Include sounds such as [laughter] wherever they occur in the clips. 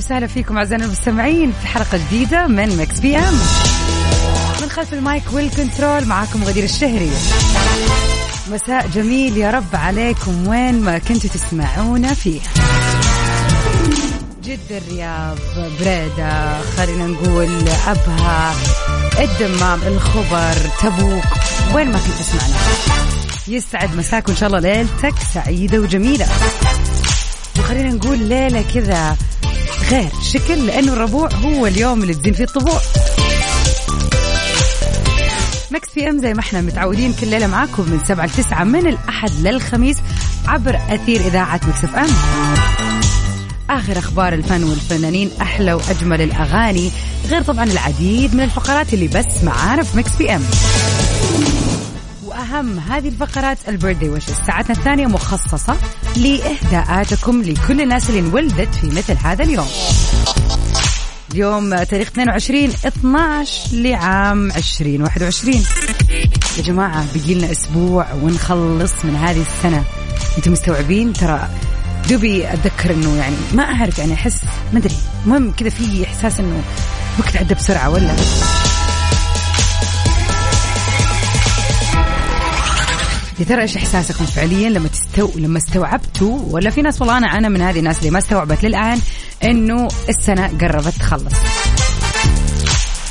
وسهلا فيكم أعزائنا المستمعين في حلقة جديدة من Mix PM من خلف ال mic وال control معاكم غدير الشهري. مساء جميل يا رب عليكم وين ما كنتوا تسمعونا فيه. جدة الرياض بريدة خلينا نقول أبها الدمام الخبر تبوك وين ما كنت تسمعنا. يسعد مساك وإن شاء الله ليلتك سعيدة وجميلة. وخلينا نقول ليلة كذا غير شكل لأنه الربوع هو اليوم اللي تزين فيه الطبوع. Mix PM زي ما إحنا متعودين كل ليلة معاكم من 7 ل 9 من الأحد للخميس عبر أثير إذاعة Mix FM. آخر أخبار الفن والفنانين أحلى وأجمل الأغاني غير طبعا العديد من الفقرات اللي بس معانا في Mix PM. واهم هذه الفقرات ال birthday wishes ساعتنا الثانية مخصصة لإهداءاتكم لكل الناس اللي انولدت في مثل هذا اليوم. اليوم تاريخ 22 12 لعام 2021 يا جماعة بيجي لنا أسبوع ونخلص من هذه السنة. أنتم مستوعبين؟ ترى دوبي أتذكر أنه يعني ما أعرف يعني أحس ما أدري المهم كذا في إحساس أنه وقت عدى بسرعة ولا؟ يا ترى إيش إحساسكم فعليا لما تستو لما استوعبتوا؟ ولا في ناس والله أنا أنا من هذه الناس اللي ما استوعبت للآن إنه السنة قربت تخلص.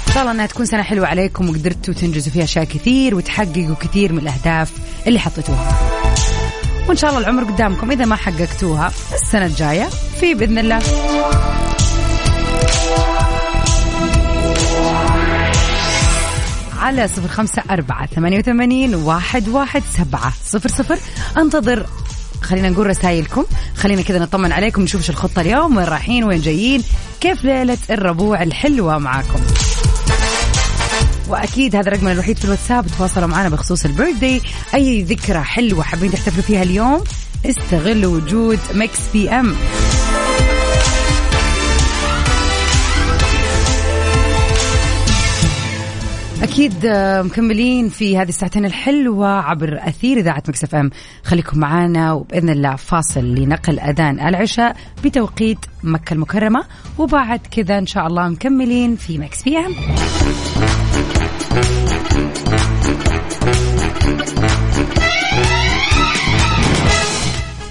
إن شاء الله إنها تكون سنة حلوة عليكم وقدرتوا تنجزوا فيها أشياء كثير وتحققوا كثير من الأهداف اللي حطيتوها. وإن شاء الله العمر قدامكم إذا ما حققتوها السنة الجاية في بإذن الله. على صفر خمسة أربعة ثمانية وثمانين واحد واحد سبعة. صفر صفر. انتظر خلينا نقول رسائلكم. خلينا كذا نطمن عليكم نشوف إيش الخطة اليوم وين رايحين وين جايين كيف ليلة الربوع الحلوة معاكم وأكيد هذا رقمنا الوحيد في الواتساب تواصلوا معنا بخصوص ال birthday أي ذكرى حلوة حابين تحتفلوا فيها اليوم استغلوا وجود Mix PM. أكيد آه، مكملين في هذه الساعتين الحلوة عبر أثير إذاعة Mix FM. خليكم معنا وبإذن الله فاصل لنقل أذان العشاء بتوقيت مكة المكرمة. وبعد كذا إن شاء الله مكملين في Mix PM.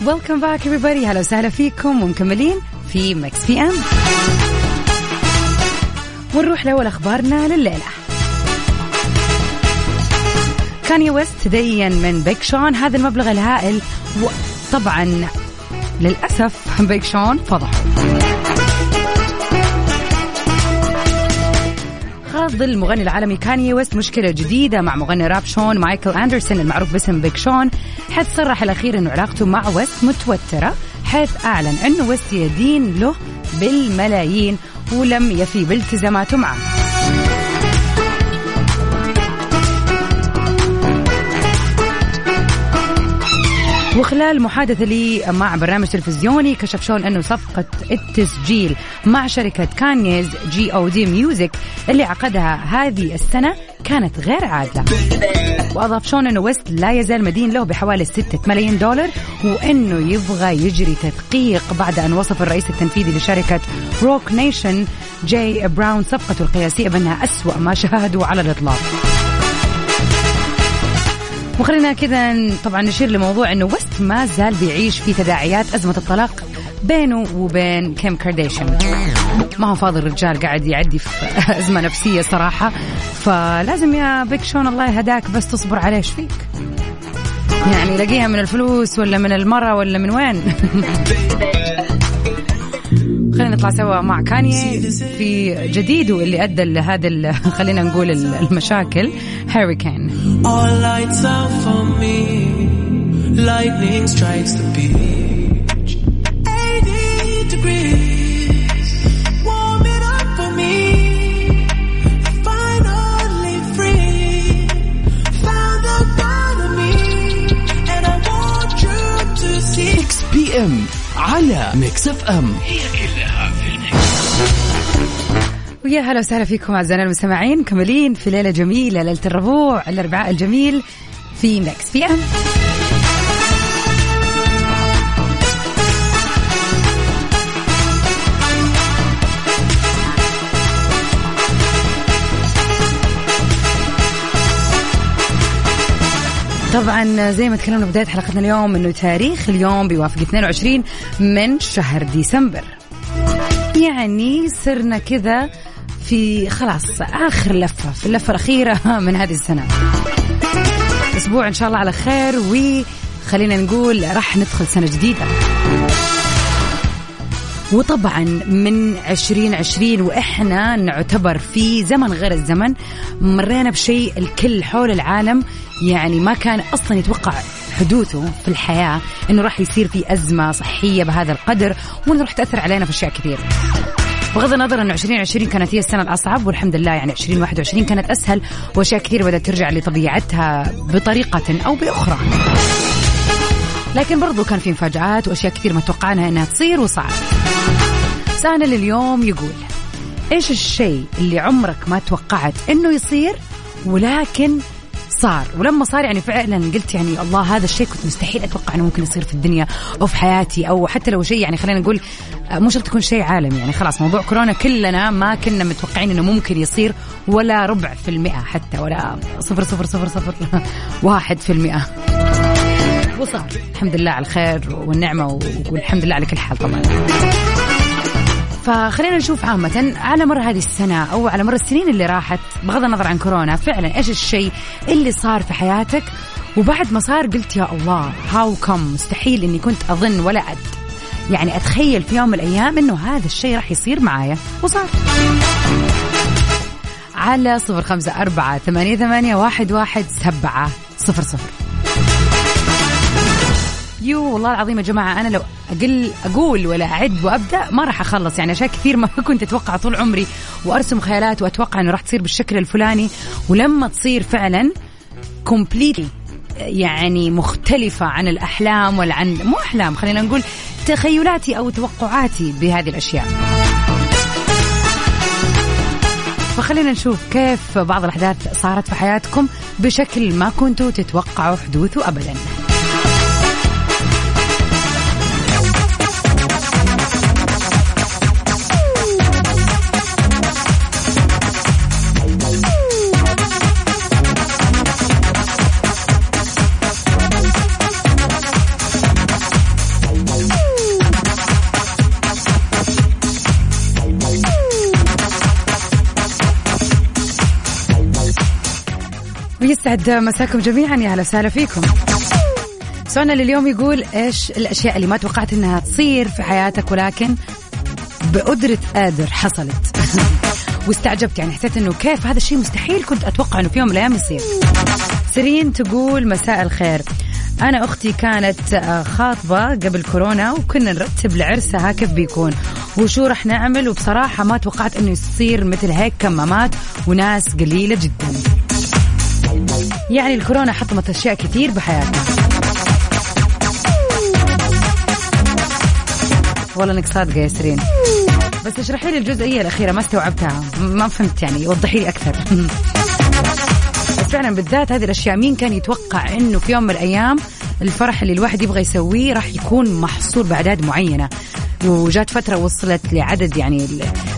welcome back everybody. هلا وسهلا فيكم ومكملين في Mix PM. ونروح لأول أخبارنا لليلة. كاني ويست تدين من بيك شون هذا المبلغ الهائل. وطبعا للأسف بيك شون فضحه. خاض المغني العالمي كاني ويست مشكلة جديدة مع مغني راب شون مايكل أندرسون المعروف باسم بيك شون حيث صرح الأخير أنه علاقته مع ويست متوترة حيث أعلن أنه ويست يدين له بالملايين ولم يفي بالتزاماته معه. وخلال محادثة له مع برنامج تلفزيوني كشف شون أنه صفقة التسجيل مع شركة Kanye's G.O.O.D. Music اللي عقدها هذه السنة كانت غير عادلة وأضاف شون أنه ويست لا يزال مدين له بحوالي 6 ملايين دولار وأنه يبغى يجري تدقيق بعد أن وصف الرئيس التنفيذي لشركة Roc Nation جاي براون صفقته القياسية بأنها أسوأ ما شاهدوا على الإطلاق. وخلينا كذا طبعا نشير لموضوع إنه ويست ما زال بيعيش في تداعيات أزمة الطلاق بينه وبين كيم كارديشن ما هو فاضي الرجال قاعد يعدي في أزمة نفسية صراحة. فلازم يا Big Sean الله يهداك بس تصبر عليه إيش فيك؟ يعني لاقيها من الفلوس ولا من المرة ولا من وين؟ [laughs] خلينا نطلع سوا مع كانيا في جديد واللي أدى لهذا [laughs] خلينا نقول المشاكل هاري كان على Mix FM هي ويا هلا وسهلا فيكم أعزائنا المستمعين مكملين في ليلة جميلة ليلة الربوع الأربعاء الجميل في Mix PM. طبعا زي ما تكلمنا بداية حلقتنا اليوم إنه تاريخ اليوم بيوافق 22 من شهر ديسمبر. يعني صرنا كذا في خلاص آخر لفة في اللفة الأخيرة [laughs] من هذه السنة أسبوع إن شاء الله على خير وخلينا نقول راح ندخل سنة جديدة وطبعا من 2020 وإحنا نعتبر في زمن غير الزمن مرينا بشيء الكل حول العالم يعني ما كان أصلا يتوقع حدوثه في الحياة إنه راح يصير في أزمة صحية بهذا القدر وإنه راح تأثر علينا في أشياء كثير. بغض النظر إنه 2020 كانت هي السنة الأصعب والحمد لله يعني 2021 كانت أسهل وأشياء كثير بدأت ترجع لطبيعتها بطريقة أو بأخرى. لكن برضو كان في مفاجآت وأشياء كثير ما توقعناها إنها تصير وصارت. سؤالنا لليوم يقول إيش الشيء اللي عمرك ما توقعت إنه يصير ولكن صار. ولما صار يعني فعلا قلت يعني الله هذا الشيء كنت مستحيل أتوقع إنه ممكن يصير في الدنيا أو في حياتي أو حتى لو شيء يعني خلينا نقول آه، مو شرط تكون شيء عالمي. يعني خلاص موضوع كورونا كلنا ما كنا متوقعين إنه ممكن يصير ولا ربع في المئة حتى ولا صفر صفر صفر صفر [laughs] واحد في المئة. وصار. الحمد لله على الخير والنعمة والحمد لله على كل حال طبعا. فخلينا نشوف عامة على مر هذه السنة أو على مر السنين اللي راحت بغض النظر عن كورونا فعلا إيش الشيء اللي صار في حياتك؟ وبعد ما صار قلت يا الله هاو كم مستحيل إني كنت أظن ولا أد. يعني أتخيل في يوم من الأيام إنه هذا الشيء راح يصير معايا وصار. على صفر خمسة أربعة ثمانية, ثمانية واحد, واحد سبعة صفر صفر. يو. والله العظيم يا جماعة أنا لو أقل أقول ولا أعد وأبدأ ما راح أخلص. يعني أشياء كثير ما [laughs] كنت أتوقع طول عمري. وأرسم خيالات وأتوقع أنه راح تصير بالشكل الفلاني. ولما تصير فعلا completely يعني مختلفة عن الأحلام ولا عن مو أحلام خلينا نقول تخيلاتي أو توقعاتي بهذه الأشياء. فخلينا نشوف كيف بعض الأحداث صارت في حياتكم بشكل ما كنتوا تتوقعوا حدوثه أبداً. ويسعد مساكم جميعا. يا هلا وسهلا فيكم. سؤالنا لليوم يقول إيش الأشياء اللي ما توقعت إنها تصير في حياتك ولكن بقدرة قادر حصلت؟ [laughs] واستعجبت يعني حسيت إنه كيف هذا الشيء مستحيل كنت أتوقع إنه في يوم من الأيام يصير. سيرين تقول مساء الخير. أنا أختي كانت آه، خاطبة قبل كورونا وكنا نرتب لعرسها كيف بيكون. وشو رح نعمل؟ وبصراحة ما توقعت أنه يصير مثل هيك كمامات وناس قليلة جدا. يعني الكورونا حطمت أشياء كثير بحياتنا. والله إنك صادقة يا سرين بس اشرحي لي الجزئية الأخيرة ما استوعبتها. ما فهمت يعني وضحي لي أكثر. [laughs] بس فعلا بالذات هذه الأشياء مين كان يتوقع إنه في يوم من الأيام الفرح اللي الواحد يبغى يسويه راح يكون محصور بأعداد معينة؟ وجات فترة وصلت لعدد يعني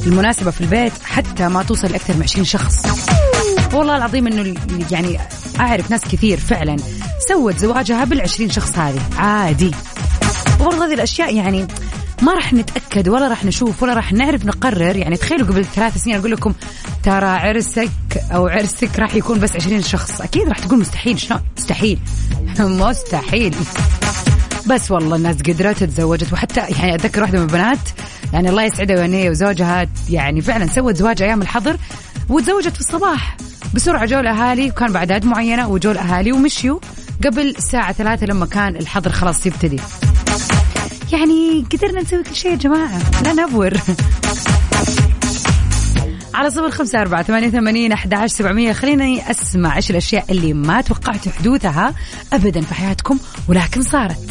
المناسبة في البيت حتى ما توصل لأكثر من 20 شخص. والله العظيم إنه يعني أعرف ناس كثير فعلا سوت زواجها بالعشرين شخص هذه. عادي. وبرضه هذه الأشياء يعني ما راح نتأكد ولا راح نشوف ولا راح نعرف نقرر. يعني تخيلوا قبل ثلاث سنين أقول لكم ترى عرسك أو عرسك راح يكون بس 20 شخص. أكيد راح تقول مستحيل. شلون؟ مستحيل. [laughs] مستحيل. بس والله الناس قدرت تزوجت وحتى يعني أتذكر واحدة من البنات يعني الله يسعدها ويهنيها وزوجها يعني فعلا سوت زواج أيام الحظر وتزوجت في الصباح. بسرعة جو الأهالي وكان باعداد معينة وجو الأهالي ومشيوا قبل الساعة ثلاثة لما كان الحظر خلاص يبتدي. يعني قدرنا نسوي كل شيء يا جماعة لا نبور. على صفر خمسة أربعة ثمانية ثمانين أحد سبعمية. خليني أسمع إيش الأشياء اللي ما توقعتوا حدوثها أبدا في حياتكم ولكن صارت.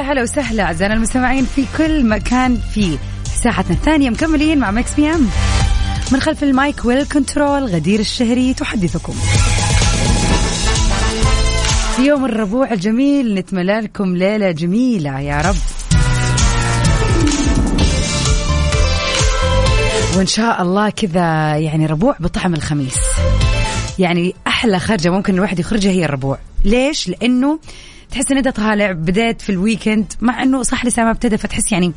هلا وسهلا أعزائنا المستمعين في كل مكان في ساعتنا الثانية. مكملين مع Mix PM من خلف ال mic وال control غدير الشهري تحدثكم. في يوم الربوع الجميل نتمنى لكم ليلة جميلة يا رب. وإن شاء الله كذا يعني ربوع بطعم الخميس. يعني أحلى خرجة ممكن الواحد يخرجها هي الربوع. ليش؟ لأنه تحس إن أنت طالع بديت في ال weekend مع إنه صح لسه ما ابتدى فتحس يعني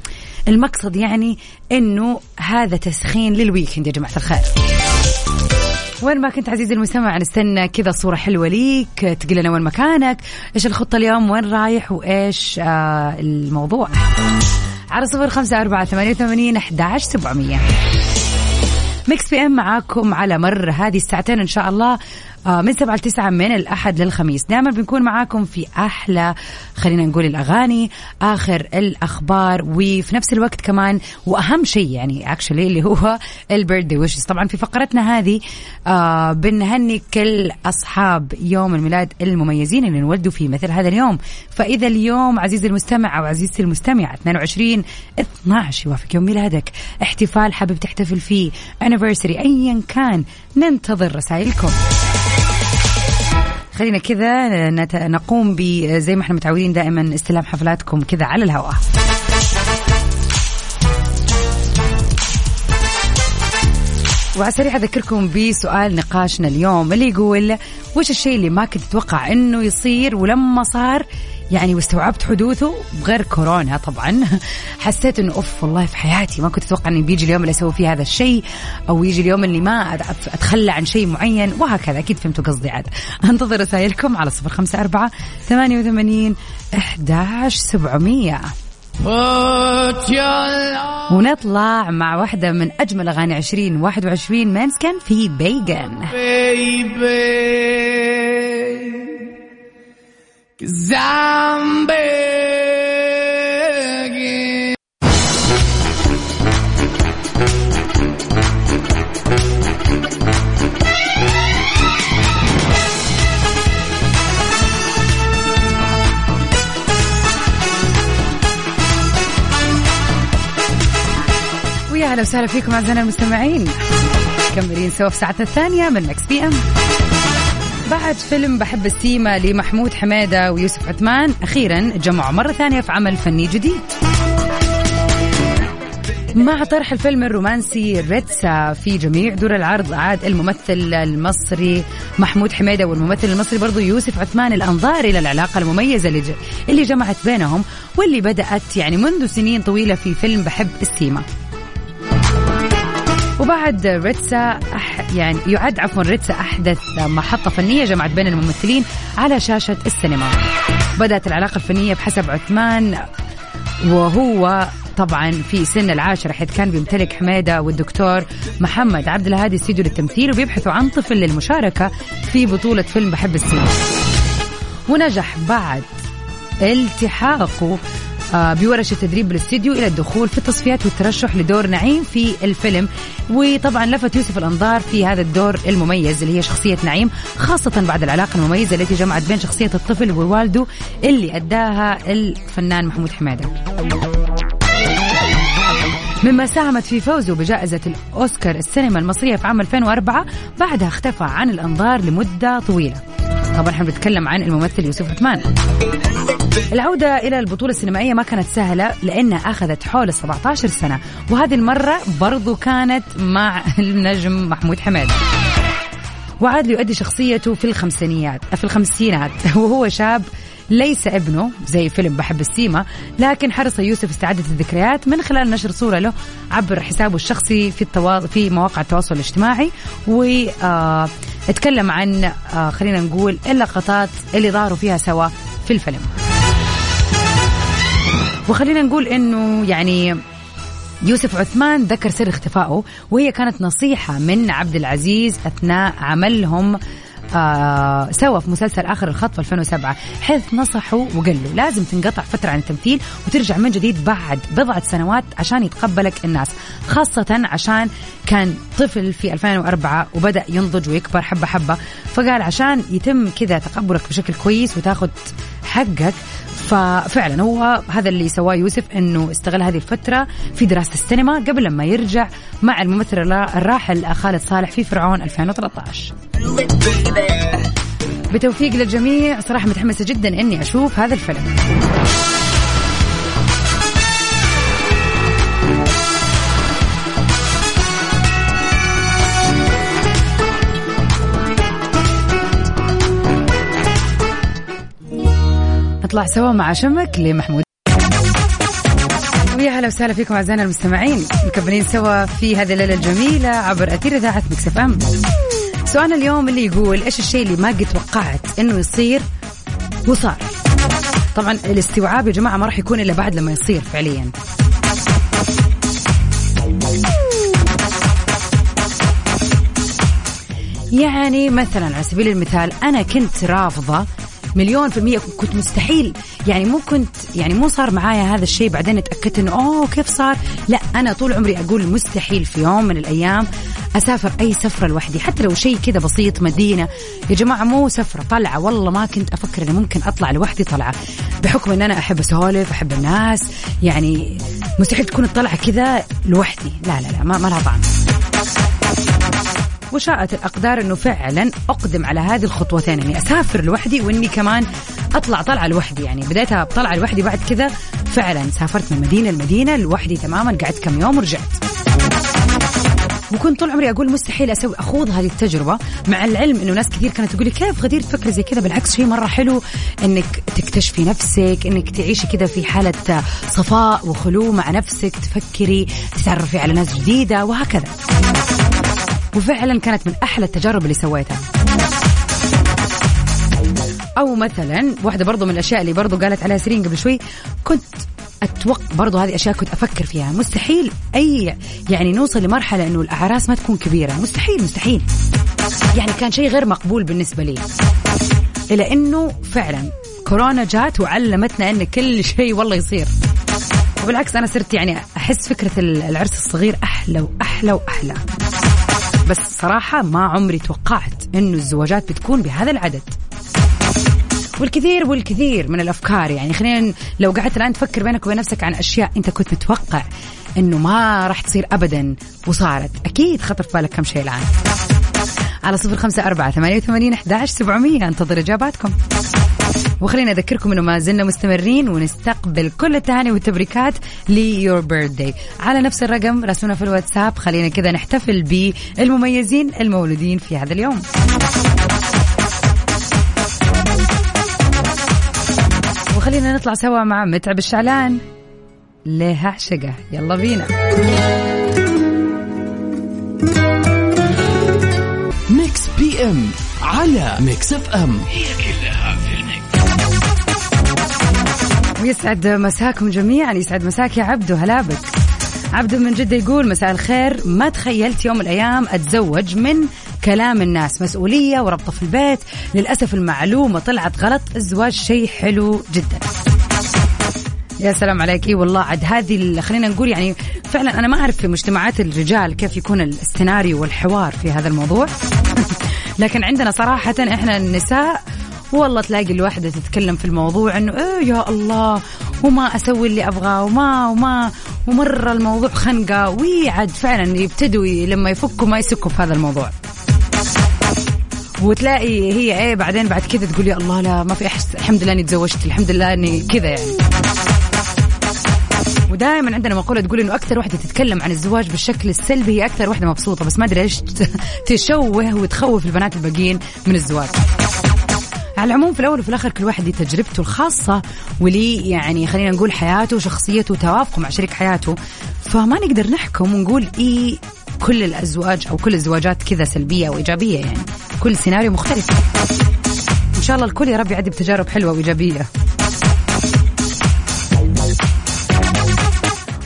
المقصد يعني إنه هذا تسخين لل weekend يا جماعة الخير. وين ما كنت عزيزي المستمع نستنى كذا صورة حلوة ليك تقول لنا وين مكانك إيش الخطة اليوم وين رايح وإيش آه الموضوع. على صفر خمسة أربعة ثمانية وثمانين أحد سبعمية. Mix PM معاكم على مر هذه الساعتين إن شاء الله. من سبعة لتسعة من الأحد للخميس. دائما بنكون معاكم في أحلى خلينا نقول الأغاني آخر الأخبار وفي نفس الوقت كمان وأهم شيء يعني اكشلي اللي هو البيرثدي ويشز طبعا في فقرتنا هذه آه بنهني كل أصحاب يوم الميلاد المميزين اللي انولدوا في مثل هذا اليوم. فإذا اليوم عزيزي المستمع أو عزيزتي المستمعة 22 12 يوافق يوم ميلادك. احتفال حابب تحتفل فيه anniversary أيا كان ننتظر رسائلكم. خلينا كذا نت- نقوم زي ما إحنا متعودين دائما استلام حفلاتكم كذا على الهواء. وعلى السريع أذكركم بسؤال نقاشنا اليوم اللي يقول وش الشيء اللي ما كنت تتوقع إنه يصير ولما صار يعني واستوعبت حدوثه بغير كورونا طبعا. [laughs] حسيت إنه أوف والله في حياتي ما كنت أتوقع انه بيجي اليوم اللي أسوي فيه هذا الشيء أو يجي اليوم اللي ما أتخلى عن شيء معين وهكذا. أكيد فهمتوا قصدي عاد. [laughs] أنتظر رسائلكم على صفر خمسة أربعة ثمانية وثمانين أحداش سبعمية. ونطلع مع واحدة من أجمل أغاني 2021 مانسكن في بيجن. ويا هلا وسهلا فيكم أعزائنا المستمعين. مكملين سوا في ساعتنا الثانية من Mix PM بعد فيلم بحب السيما لمحمود حميدة ويوسف عثمان أخيرا جمعوا مرة ثانية في عمل فني جديد. مع طرح الفيلم الرومانسي ريتسا في جميع دور العرض عاد الممثل المصري محمود حميدة والممثل المصري برضو يوسف عثمان الأنظار إلى العلاقة المميزة اللي, جمعت بينهم واللي بدأت يعني منذ سنين طويلة في فيلم بحب السيما. وبعد ريتسا أح يعني يعد عفوا ريتسا أحدث محطة فنية جمعت بين الممثلين على شاشة السينما. بدأت العلاقة الفنية بحسب عثمان وهو طبعا في سن العاشرة حيث كان بيمتلك حميدة والدكتور محمد عبد الهادي استديو للتمثيل وبيبحثوا عن طفل للمشاركة في بطولة فيلم بحب السينما. ونجح بعد التحاقه آه، بورش التدريب بالاستديو إلى الدخول في التصفيات والترشح لدور نعيم في الفيلم. وطبعا لفت يوسف الأنظار في هذا الدور المميز اللي هي شخصية نعيم خاصة بعد العلاقة المميزة التي جمعت بين شخصية الطفل ووالده اللي أداها الفنان محمود حمادة. مما ساهمت في فوزه بجائزة الأوسكار السينما المصرية في عام 2004 بعدها اختفى عن الأنظار لمدة طويلة. طبعا إحنا بنتكلم عن الممثل يوسف عثمان. العودة إلى البطولة السينمائية ما كانت سهلة لأنها أخذت حول 17 سنة. وهذه المرة برضو كانت مع النجم محمود حميد. وعاد ليؤدي شخصيته في الخمسينيات في الخمسينات. [laughs] وهو شاب ليس ابنه زي فيلم بحب السيما لكن حرص يوسف استعادة الذكريات من خلال نشر صورة له عبر حسابه الشخصي في التوا... في مواقع التواصل الاجتماعي. واتكلم عن آه، خلينا نقول اللقطات اللي ظهروا فيها سوا في الفيلم. وخلينا نقول إنه يعني يوسف عثمان ذكر سر اختفائه وهي كانت نصيحة من عبد العزيز أثناء عملهم آه سوا في مسلسل آخر الخط في 2007 حيث نصحوا وقال له لازم تنقطع فترة عن التمثيل وترجع من جديد بعد بضعة سنوات عشان يتقبلك الناس خاصة عشان كان طفل في 2004 وبدأ ينضج ويكبر حبة حبة. فقال عشان يتم كذا تقبلك بشكل كويس وتاخذ حقك ففعلا هو هذا اللي سواه يوسف إنه استغل هذه الفترة في دراسة السينما قبل لما يرجع مع الممثل الراحل خالد صالح في فرعون 2013 بتوفيق للجميع صراحة متحمسه جدا إني أشوف هذا الفيلم. نطلع سوا مع شمك لمحمود. ويا هلا وسهلا فيكم أعزائنا المستمعين. مكملين سوا في هذه الليلة الجميلة عبر أثير إذاعة Mix FM. سؤالنا اليوم اللي يقول إيش الشيء اللي ما قد توقعت إنه يصير وصار؟ طبعا الاستوعاب يا جماعة ما راح يكون إلا بعد لما يصير فعليا. يعني مثلا على سبيل المثال أنا كنت رافضة مليون في المية. كنت مستحيل. يعني مو كنت يعني مو صار معايا هذا الشيء. بعدين اتأكدت إنه أوه كيف صار؟ لا أنا طول عمري أقول مستحيل في يوم من الأيام أسافر أي سفرة لوحدي. حتى لو شيء كذا بسيط مدينة. يا جماعة مو سفرة طلعة. والله ما كنت أفكر إني ممكن أطلع لوحدي طلعة. بحكم إن أنا أحب أسولف أحب الناس. يعني مستحيل تكون الطلعة كذا لوحدي. لا لا لا ما, ما لها طعم. وشاءت الأقدار أنه فعلا أقدم على هذه الخطوتين أني أسافر لوحدي وأني كمان أطلع طلعة لوحدي. يعني بديتها بطلعة لوحدي بعد كذا. فعلا سافرت من مدينة لمدينة لوحدي تماما. قعدت كم يوم ورجعت. وكنت طول عمري أقول مستحيل أسوي أخوض هذه التجربة مع العلم إنه ناس كثير كانت تقول لي كيف غدير تفكر زي كذا؟ بالعكس شيء مرة حلو إنك تكتشفي نفسك إنك تعيشي كذا في حالة صفاء وخلو مع نفسك تفكري تتعرفي على ناس جديدة وهكذا. وفعلا كانت من أحلى التجارب اللي سويتها. أو مثلا واحدة برضو من الأشياء اللي برضو قالت عليها سيرين قبل شوي كنت أتوقع برضو هذه أشياء كنت أفكر فيها. مستحيل أي يعني نوصل لمرحلة إنه الأعراس ما تكون كبيرة. مستحيل مستحيل. يعني كان شيء غير مقبول بالنسبة لي. إلى إنه فعلا كورونا جات وعلمتنا إن كل شيء والله يصير. وبالعكس أنا صرت يعني أحس فكرة العرس الصغير أحلى وأحلى وأحلى. بس صراحة ما عمري توقعت إنه الزواجات بتكون بهذا العدد. والكثير والكثير من الأفكار يعني خلينا لو قعدت الآن تفكر بينك وبين نفسك عن أشياء أنت كنت متوقع إنه ما راح تصير ابدا وصارت أكيد خطر في بالك كم شيء الآن. على صفر خمسة أربعة ثمانية وثمانين أحداش سبعمية. أنتظر إجاباتكم. وخلينا أذكركم أنه ما زلنا مستمرين ونستقبل كل التهاني والتبريكات ليور بيرثداي على نفس الرقم راسلونا في الواتساب خلينا كذا نحتفل بالمميزين المولودين في هذا اليوم. وخلينا نطلع سوا مع متعب الشعلان. ليه عشقه يلا بينا. Mix PM على Mix FM هي كلها ويسعد مساكم جميعا يسعد مساك يا عبدو هلا بك عبدو من جدة يقول مساء الخير ما تخيلت يوم من الأيام أتزوج من كلام الناس مسؤولية وربطة في البيت للأسف المعلومة طلعت غلط الزواج شيء حلو جدا. يا سلام عليك. إي والله عاد هذه خلينا نقول يعني فعلا أنا ما أعرف في مجتمعات الرجال كيف يكون السيناريو والحوار في هذا الموضوع. [laughs] لكن عندنا صراحة إحنا النساء والله تلاقي الواحدة تتكلم في الموضوع إنه إيه يا الله وما أسوي اللي أبغاه وما وما ومرة الموضوع خنقة. ويعد فعلا يبتدوا لما يفكوا ما يسكوا في هذا الموضوع. وتلاقي هي إيه بعدين بعد كذا تقول يا الله لا ما في أحس الحمد لله إني تزوجت الحمد لله إني كذا يعني. ودائما عندنا مقولة تقول إنه أكثر واحدة تتكلم عن الزواج بالشكل السلبي هي أكثر واحدة مبسوطة بس ما أدري ليش ت- تشوه وتخوف البنات الباقيين من الزواج. على العموم في الأول وفي الآخر كل واحد ليه تجربته الخاصة وليه يعني خلينا نقول حياته وشخصيته وتوافقه مع شريك حياته. فما نقدر نحكم ونقول إيه كل الأزواج أو كل الزواجات كذا سلبية أو إيجابية يعني. كل سيناريو مختلف. إن شاء الله الكل يا رب يعدي بتجارب حلوة وإيجابية.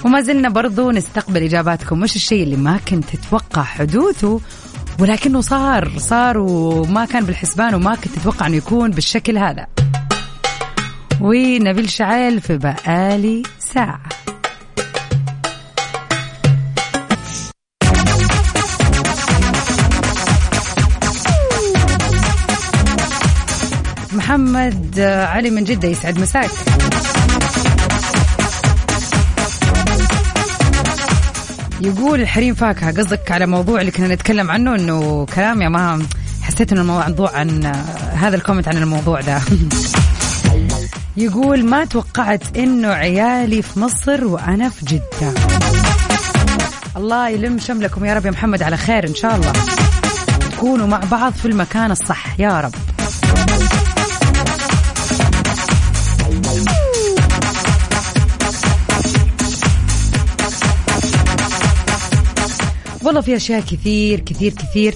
وما زلنا برضو نستقبل إجاباتكم. وش الشيء اللي ما كنت تتوقع حدوثه. ولكنه صار صار وما كان بالحسبان وما كنت تتوقع أنه يكون بالشكل هذا. ونبيل شعيل في بقالي ساعة. محمد علي من جدة يسعد مساك. يقول الحريم فاكهة قصدك على موضوع اللي كنا نتكلم عنه إنه كلام يا ما حسيت إنه الموضوع عن هذا الكومنت عن الموضوع ده. [laughs] يقول ما توقعت إنه عيالي في مصر وأنا في جدة. الله يلم شملكم يا رب يا محمد على خير إن شاء الله. تكونوا مع بعض في المكان الصح يا رب. والله في أشياء كثير كثير كثير.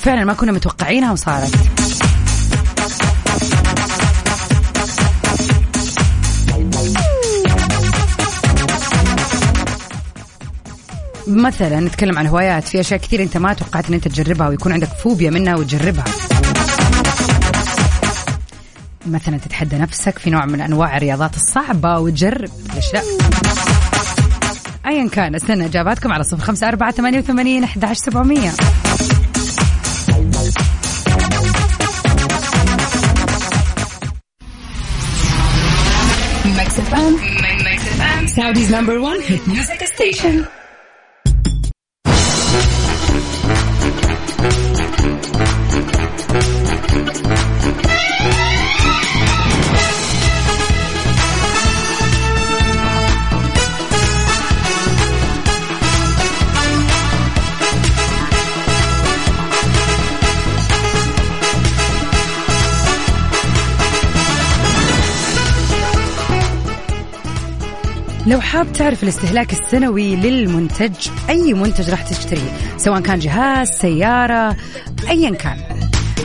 فعلا ما كنا متوقعينها وصارت. مثلا نتكلم عن هوايات. في أشياء كثير أنت ما توقعت إن أنت تجربها ويكون عندك فوبيا منها وتجربها. مثلا تتحدى نفسك في نوع من أنواع الرياضات الصعبة وتجرب ليش لا ايا كان استنى إجاباتكم على صفر خمسة أربعة ثمانية وثمانين إحدى عشر FM. Saudi's number one hit music station. لو حاب تعرف الاستهلاك السنوي للمنتج أي منتج راح تشتريه سواء كان جهاز سيارة أيا كان.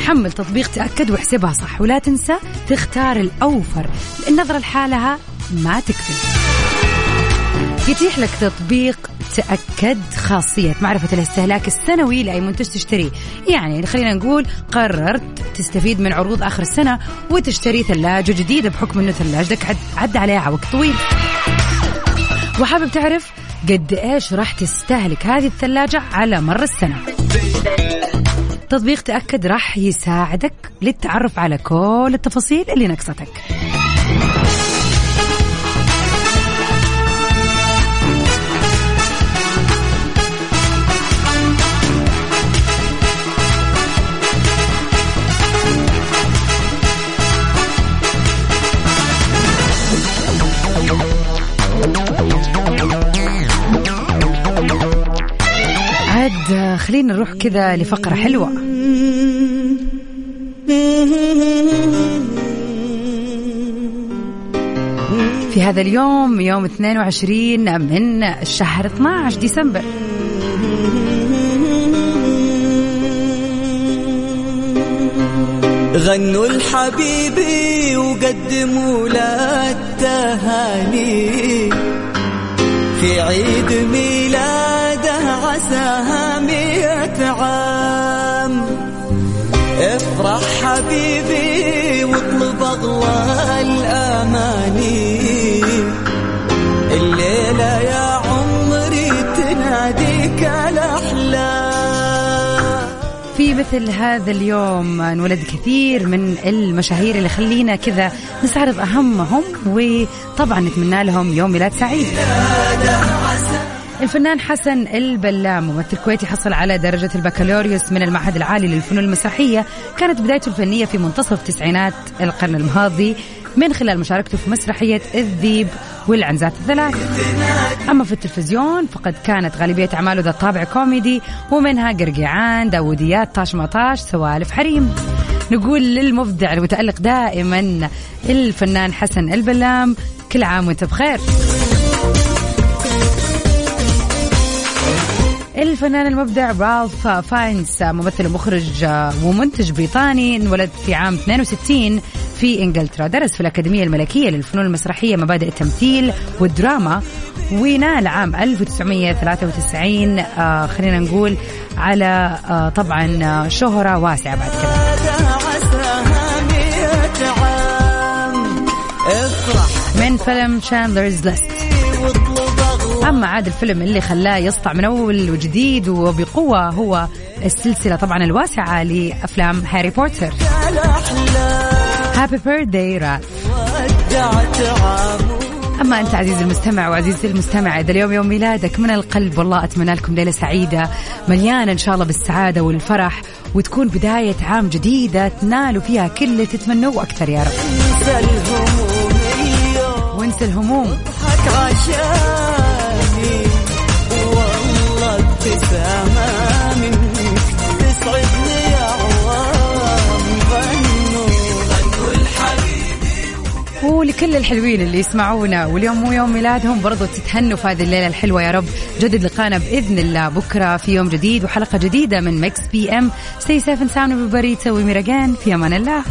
حمل تطبيق تأكد واحسبها صح ولا تنسى تختار الأوفر النظرة لحالها ما تكفي. يتيح لك تطبيق تأكد خاصية معرفة الاستهلاك السنوي لأي منتج تشتريه. يعني خلينا نقول قررت تستفيد من عروض آخر السنة وتشتري ثلاجة جديدة بحكم أنه ثلاجتك عد, عد عليها وقت طويل. وحابب تعرف قد إيش راح تستهلك هذه الثلاجة على مر السنة. تطبيق تأكد راح يساعدك للتعرف على كل التفاصيل اللي نقصتك خلينا نروح كذا لفقرة حلوة. في هذا اليوم يوم 22 من الشهر 12 ديسمبر. غنوا لحبيبي وقدموا له التهاني. في عيد ميلاده مثل هذا اليوم انولد كثير من المشاهير اللي خلينا كذا نستعرض أهمهم وطبعا نتمنى لهم يوم ميلاد سعيد. الفنان حسن البلام ممثل كويتي حصل على درجة البكالوريوس من المعهد العالي للفنون المسرحية. كانت بدايته الفنية في منتصف تسعينات القرن الماضي. من خلال مشاركته في مسرحية الذيب والعنزات الثلاث أما في التلفزيون فقد كانت غالبية أعماله ذات طابع كوميدي ومنها قرقعان داوديات طاش مطاش سوالف حريم. نقول للمبدع المتألق دائما الفنان حسن البلام كل عام وأنت بخير. الفنان المبدع رالف فاينز ممثل ومخرج ومنتج بريطاني انولد في عام 62 في إنجلترا. درس في الأكاديمية الملكية للفنون المسرحية مبادئ التمثيل والدراما ونال عام 1993 آه خلينا نقول على آه طبعا آه، شهرة واسعة بعد كده. من فيلم Schindler's List أما عاد الفيلم اللي خلاه يسطع من أول وجديد وبقوة هو السلسلة طبعا الواسعة لأفلام هاري بوتر. happy birthday Ralph أما أنت عزيزي المستمع وعزيزتي المستمع إذا اليوم يوم ميلادك من القلب والله أتمنى لكم ليلة سعيدة مليانة إن شاء الله بالسعادة والفرح وتكون بداية عام جديدة تنالوا فيها كل اللي تتمنوه وأكثر يا رب. وانسى الهموم. عشاني والله ولكل الحلوين اللي يسمعونا. واليوم مو يوم ميلادهم برضو تتهنوا في هذه الليلة الحلوة يا رب. جدد لقانا بإذن الله. بكرة في يوم جديد وحلقة جديدة من مكس بي إم. ستي سيفن ساوند بريتا وميراجان في أمان الله.